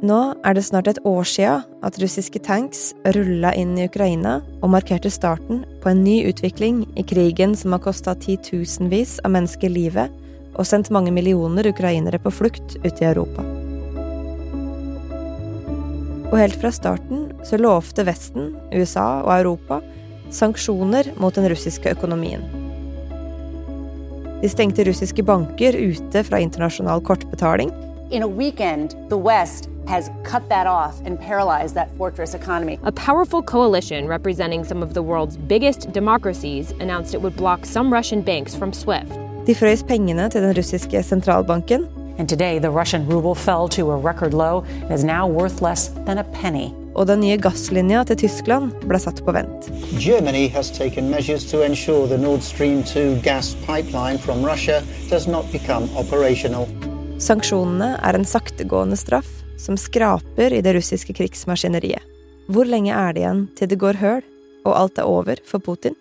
Nå er det snart et år sia at russiske tanks rulla inn i Ukraina og markerte starten på en ny utvikling i krigen som har kosta titusenvis av mennesker livet og sendt mange millioner ukrainere på flukt ut i Europa. Og helt fra starten så lovte Vesten, USA og Europa sanksjoner mot den russiske økonomien. De stengte russiske banker ute fra internasjonal kortbetaling. In a weekend, the West has cut that off and paralyzed that fortress economy. A powerful coalition representing some of the world's biggest democracies announced it would block some Russian banks from SWIFT. De frøs pengene til den russiske sentralbanken. And today, the Russian ruble fell to a record low and is now worth less than a penny. Og den nye gasslinja til Tyskland ble satt på vent. Germany has taken measures to ensure the Nord Stream 2 gas pipeline from Russia does not become operational. Sanksjonene er en saktegående straff som skraper i det russiske krigsmaskineriet. Hvor lenge er det igjen til det går høl, og alt er over for Putin?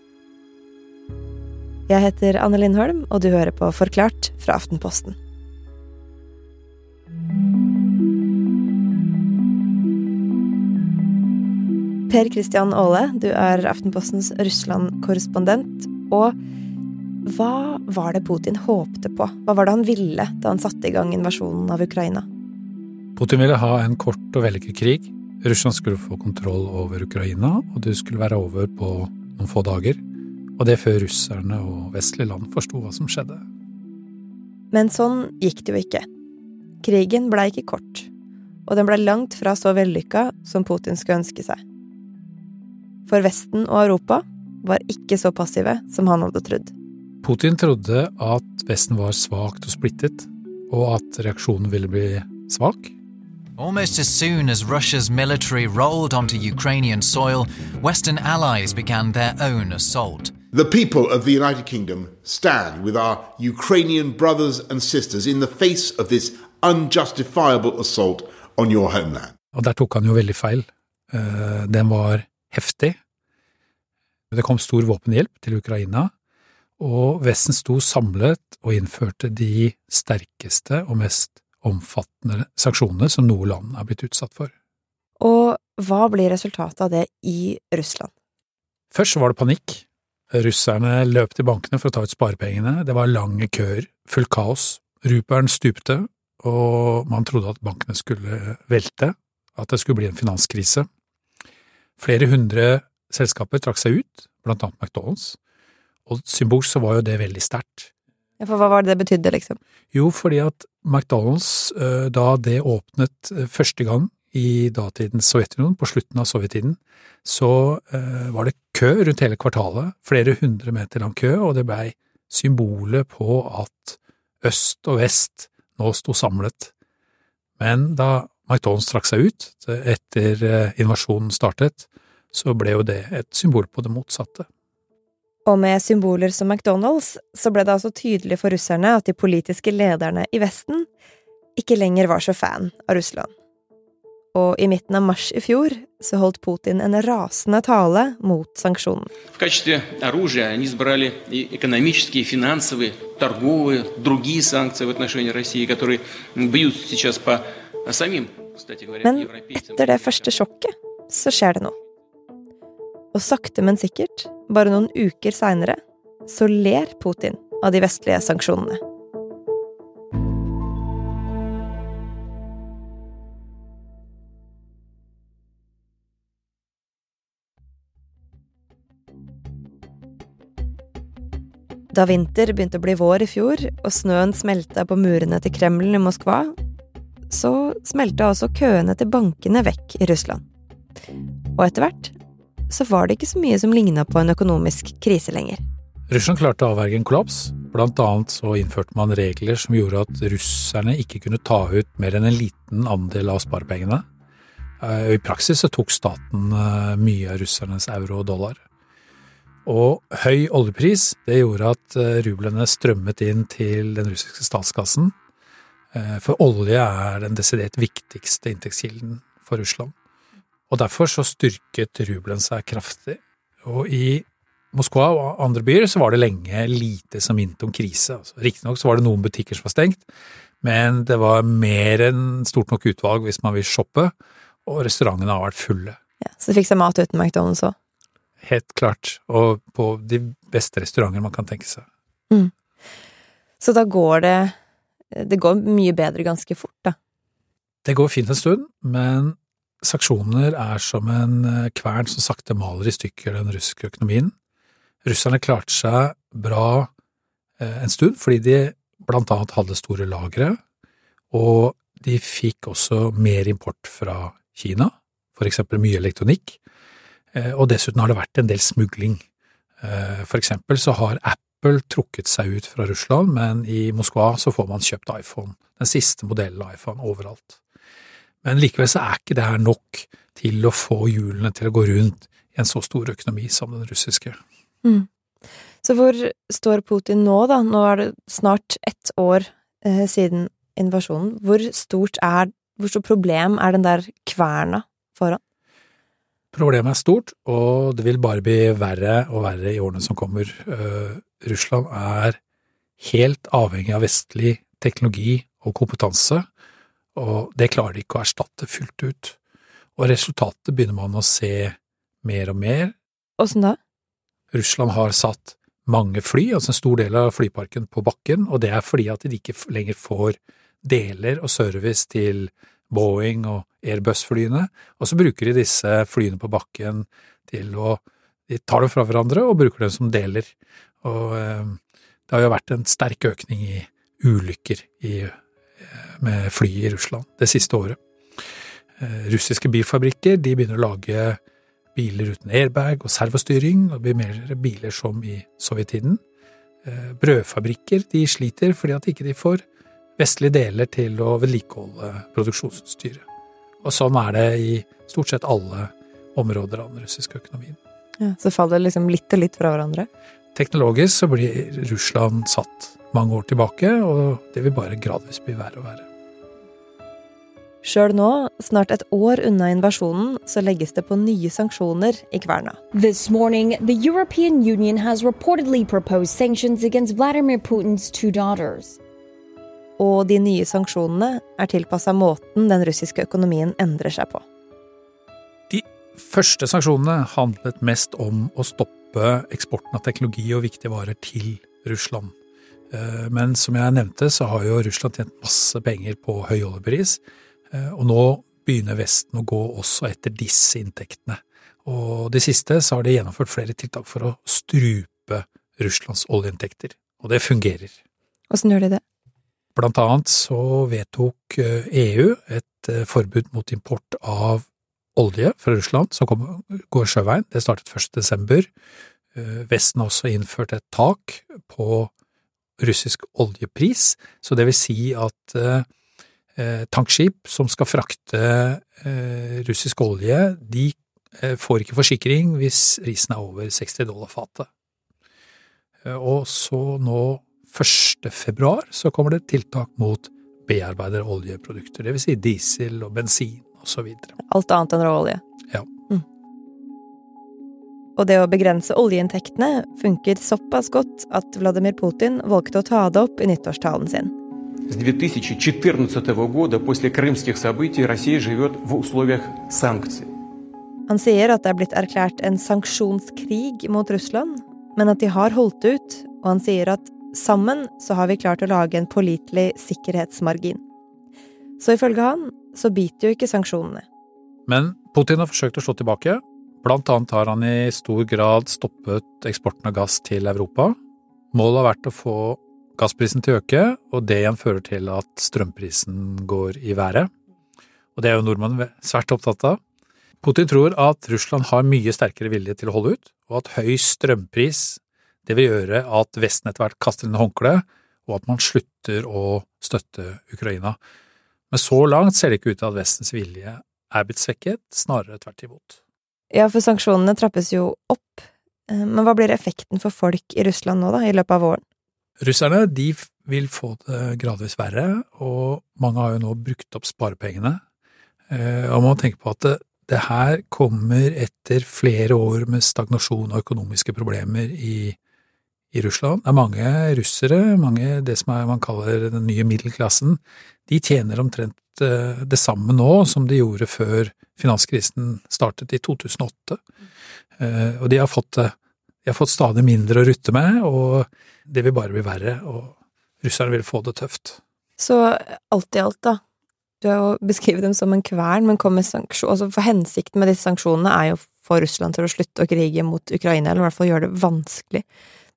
Jeg heter Anne Lindholm, og du hører på Forklart fra Aftenposten. Per Christian Aale, du er Aftenpostens Russland-korrespondent. Og hva var det Putin håpte på? Hva var det han ville da han satte i gang invasjonen av Ukraina? Putin ville ha en kort og vellykket krig. Russland skulle få kontroll over Ukraina, og det skulle være over på noen få dager. Og det før russerne og vestlige land forsto hva som skjedde. Men sånn gikk det jo ikke. Krigen blei ikke kort, og den blei langt fra så vellykka som Putin skulle ønske seg. For Vesten og Europa var ikke så passive som han hadde trodd. Putin trodde at Vesten var svakt og splittet, og at reaksjonen ville bli svak. Almost as soon as Russia's military rolled onto Ukrainian soil, Western allies began their own assault. The people of the United Kingdom stand with our Ukrainian brothers and sisters in the face of this unjustifiable assault on your homeland. Og der tok han jo veldig feil. Eh, Den var heftig. Det kom stor våpenhjelp til Ukraina, og Vesten sto samlet og innførte de sterkeste og mest omfattende sanksjonene som noe land er blitt utsatt for. Og hva blir resultatet av det i Russland? Først var det panikk. Russerne løp til bankene for å ta ut sparepengene, det var lange køer, fullt kaos, ruperen stupte, og man trodde at bankene skulle velte, at det skulle bli en finanskrise. Flere hundre selskaper trakk seg ut, blant annet McDonald's, og symbolsk så var jo det veldig sterkt. Ja, For hva var det det betydde, liksom? Jo, fordi at McDonald's, eh, da det åpnet eh, første gang i datidens Sovjetunionen, på slutten av sovjettiden, så eh, var det kø rundt hele kvartalet, flere hundre meter lang kø, og det blei symbolet på at øst og vest nå sto samlet. Men da McDonald's trakk seg ut etter invasjonen startet, så ble jo det et symbol på det motsatte. Og med symboler som McDonald's så ble det altså tydelig for russerne at de politiske lederne i Vesten ikke lenger var så fan av Russland. Og i midten av mars i fjor så holdt Putin en rasende tale mot sanksjonene. Men etter det første sjokket så skjer det noe. Og sakte, men sikkert, bare noen uker seinere, så ler Putin av de vestlige sanksjonene. Da vinter begynte å bli vår i fjor, og snøen smelta på murene til Kreml i Moskva, så smelta også køene til bankene vekk i Russland. Og etter hvert så var det ikke så mye som ligna på en økonomisk krise lenger. Russland klarte å avverge en kollaps, blant annet så innførte man regler som gjorde at russerne ikke kunne ta ut mer enn en liten andel av sparepengene. Eh, I praksis så tok staten eh, mye av russernes euro og dollar. Og høy oljepris det gjorde at eh, rublene strømmet inn til den russiske statskassen, for olje er den desidert viktigste inntektskilden for Russland. Og derfor så styrket rubelen seg kraftig. Og i Moskva og andre byer så var det lenge lite som minnet om krise. Altså, Riktignok så var det noen butikker som var stengt, men det var mer enn stort nok utvalg hvis man vil shoppe, og restaurantene har vært fulle. Ja, så fikk seg mat uten McDonald's òg. Helt klart, og på de beste restauranter man kan tenke seg. Mm. Så da går det Det går mye bedre ganske fort, da. Det går fint en stund, men sanksjoner er som en eh, kvern som sakte maler i stykker den russiske økonomien. Russerne klarte seg bra eh, en stund fordi de blant annet hadde store lagre, og de fikk også mer import fra Kina, for eksempel mye elektronikk, eh, og dessuten har det vært en del smugling. For eksempel så har Apple trukket seg ut fra Russland, men i Moskva så får man kjøpt iPhone, den siste modellen av iPhone, overalt. Men likevel så er ikke det her nok til å få hjulene til å gå rundt i en så stor økonomi som den russiske. Mm. Så hvor står Putin nå, da? Nå er det snart ett år eh, siden invasjonen. Hvor stort er Hvor stort problem er den der kverna foran? Problemet er stort, og det vil bare bli verre og verre i årene som kommer. Uh, Russland er helt avhengig av vestlig teknologi og kompetanse, og det klarer de ikke å erstatte fullt ut. Og resultatet begynner man å se mer og mer. Åssen da? Russland har satt mange fly, altså en stor del av flyparken, på bakken, og det er fordi at de ikke lenger får deler og service til Boeing og Airbus-flyene, og så bruker de disse flyene på bakken til å De tar dem fra hverandre og bruker dem som deler. Og eh, det har jo vært en sterk økning i ulykker i, med fly i Russland det siste året. Eh, russiske bilfabrikker de begynner å lage biler uten airbag og servostyring, og blir mer biler som i sovjettiden. Eh, brødfabrikker de sliter fordi at ikke de får vestlige deler til å vedlikeholde produksjonsutstyret. Og sånn er det i stort sett alle områder av den russiske økonomien. Ja, Så faller det liksom litt og litt fra hverandre? Teknologisk så blir Russland satt mange år tilbake, og det vil bare gradvis bli verre og verre. Sjøl nå, snart et år unna invasjonen, så legges det på nye sanksjoner i kverna. This morning, the European Union has reportedly proposed sanctions against Vladimir Putin's two daughters. Og de nye sanksjonene er tilpassa måten den russiske økonomien endrer seg på. De første sanksjonene handlet mest om å stoppe eksporten av teknologi og viktige varer til Russland. Men som jeg nevnte, så har jo Russland tjent masse penger på høy oljepris, og nå begynner Vesten å gå også etter disse inntektene. Og det siste så har de gjennomført flere tiltak for å strupe Russlands oljeinntekter, og det fungerer. Åssen gjør de det? Blant annet så vedtok EU et forbud mot import av olje fra Russland som går sjøveien. Det startet 1. desember. Vesten har også innført et tak på russisk oljepris, så det vil si at tankskip som skal frakte russisk olje, de får ikke forsikring hvis prisen er over 60 dollar fatet. Og så nå 1. februar så kommer det tiltak mot bearbeidede oljeprodukter, det vil si diesel og bensin videre. Alt annet enn råolje? Ja. Mm. Og det å begrense oljeinntektene funker såpass godt at Vladimir Putin valgte å ta det opp i nyttårstalen sin. С 2014 года, после крымских событий, Россия живет в условиях санкций. Han sier at det er blitt erklært en sanksjonskrig mot Russland, men at de har holdt ut, og han sier at sammen så har vi klart å lage en pålitelig sikkerhetsmargin. Så ifølge han så biter jo ikke sanksjonene. Men Putin har forsøkt å slå tilbake. Blant annet har han i stor grad stoppet eksporten av gass til Europa. Målet har vært å få gassprisen til å øke, og det igjen fører til at strømprisen går i været. Og det er jo nordmenn svært opptatt av. Putin tror at Russland har mye sterkere vilje til å holde ut, og at høy strømpris det vil gjøre at Vesten etter hvert kaster inn håndkleet, og at man slutter å støtte Ukraina. Men så langt ser det ikke ut til at Vestens vilje er blitt svekket, snarere tvert imot. Ja, for sanksjonene trappes jo opp, men hva blir effekten for folk i Russland nå, da, i løpet av våren? Russerne de vil få det gradvis verre, og mange har jo nå brukt opp sparepengene. Og man må tenke på at det, det her kommer etter flere år med stagnasjon og økonomiske problemer i, i Russland. Det er mange russere, mange det som er, man kaller den nye middelklassen, de tjener omtrent eh, det samme nå som de gjorde før finanskrisen startet i 2008. Eh, og de har fått, de har fått stadig mindre å rutte med, og det vil bare bli verre, og russerne vil få det tøft. Så alt i alt, da, du har jo beskrevet dem som en kvern, men kommer sanksjon... Altså for hensikten med disse sanksjonene er jo å få Russland til å slutte å krige mot Ukraina, eller i hvert fall gjøre det vanskelig.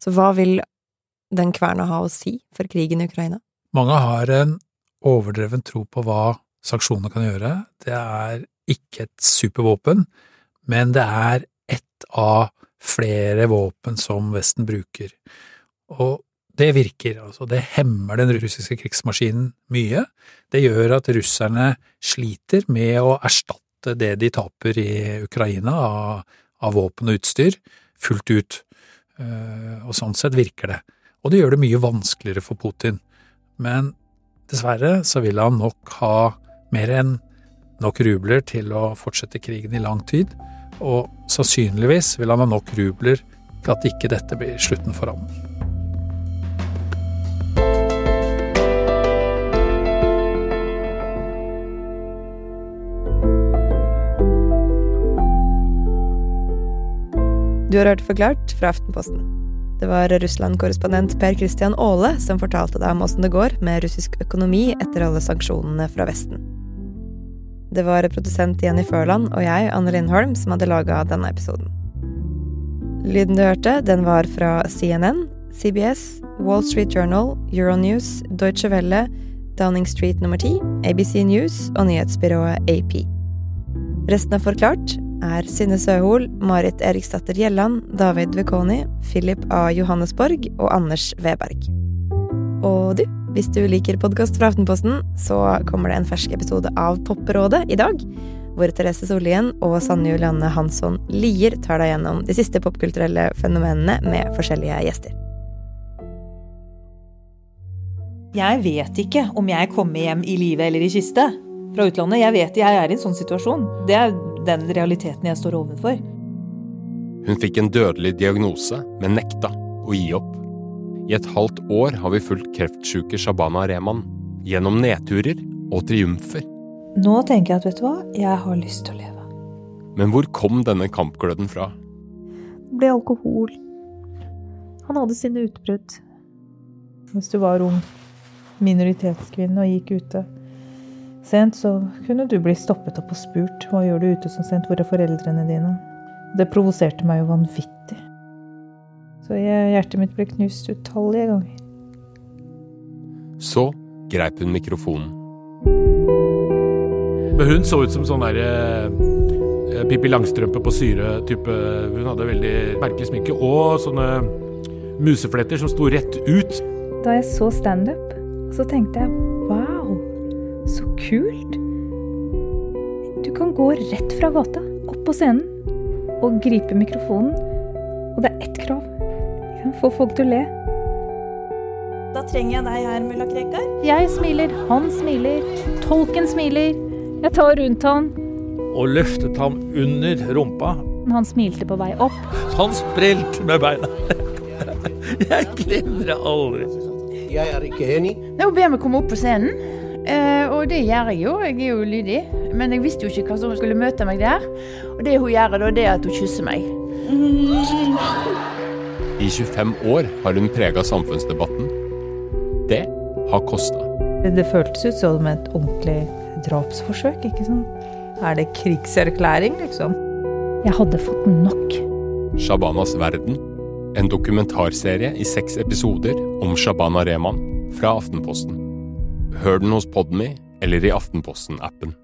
Så hva vil den kverna ha å si for krigen i Ukraina? Mange har en overdreven tro på hva sanksjonene kan gjøre. Det er ikke et supervåpen, men det er ett av flere våpen som Vesten bruker. Og det virker, altså. Det hemmer den russiske krigsmaskinen mye. Det gjør at russerne sliter med å erstatte det de taper i Ukraina av, av våpen og utstyr, fullt ut. Eh, og sånn sett virker det. Og det gjør det mye vanskeligere for Putin. Men dessverre så vil han nok ha mer enn nok rubler til å fortsette krigen i lang tid, og sannsynligvis vil han ha nok rubler til at ikke dette blir slutten for ham. Du har hørt Forklart fra Aftenposten. Det var Russland-korrespondent Per Christian Aale som fortalte deg om åssen det går med russisk økonomi etter alle sanksjonene fra Vesten. Det var produsent Jenny Førland og jeg, Anne Lindholm, som hadde laga denne episoden. Lyden du hørte, den var fra CNN, CBS, Wall Street Journal, Euronews, Deutsche Welle, Downing Street nummer 10, ABC News og nyhetsbyrået AP. Resten av Forklart er Synne Søhol, Marit Eriksdatter Gjelland, David Vekoni, Philip A. Johannesborg og Anders Weberg. Og du, hvis du liker podkast fra Aftenposten, så kommer det en fersk episode av Popperådet i dag, hvor Therese Sollien og Sanne Julianne Hansson Lier tar deg gjennom de siste popkulturelle fenomenene med forskjellige gjester. Jeg vet ikke om jeg kommer hjem i live eller i kiste fra utlandet. Jeg vet jeg er i en sånn situasjon. Det er den realiteten jeg står overfor. Hun fikk en dødelig diagnose, men nekta å gi opp. I et halvt år har vi fulgt kreftsjuke Shabana Rehman gjennom nedturer og triumfer. Nå tenker jeg at vet du hva, jeg har lyst til å leve. Men hvor kom denne kampgløden fra? Det ble alkohol. Han hadde sine utbrudd. Hvis du var ung minoritetskvinne og gikk ute sent, så kunne du bli stoppet opp og spurt hva gjør du ute så sent, hvor er foreldrene dine? Det provoserte meg jo vanvittig. Så jeg, hjertet mitt ble knust utallige ganger. Så greip hun mikrofonen. Men hun så ut som sånn derre eh, Pippi Langstrømpe på syre-type. Hun hadde veldig merkelig sminke og sånne musefletter som sto rett ut. Da jeg så standup, så tenkte jeg kan gå rett fra gata, opp på scenen, og gripe mikrofonen. Og det er ett krav. Få folk til å le. Da trenger jeg deg her, mulla Krekar. Jeg smiler, han smiler, tolken smiler. Jeg tar rundt han. Og løftet ham under rumpa. Han smilte på vei opp. Han sprelte med beina. Jeg glemmer det aldri. Jeg er ikke enig. Nå ber vi komme opp på scenen, eh, og det gjør jeg jo. Jeg er jo lydig. Men jeg visste jo ikke hva som skulle møte meg der. Og det hun gjør da, det er at hun kysser meg. I 25 år har hun prega samfunnsdebatten. Det har kosta. Det føltes ut som et ordentlig drapsforsøk, ikke sant? Er det krigserklæring, liksom? Jeg hadde fått nok. Shabanas verden. En dokumentarserie i seks episoder om Shabana Rehman fra Aftenposten. Hør den hos Podme eller i Aftenposten-appen.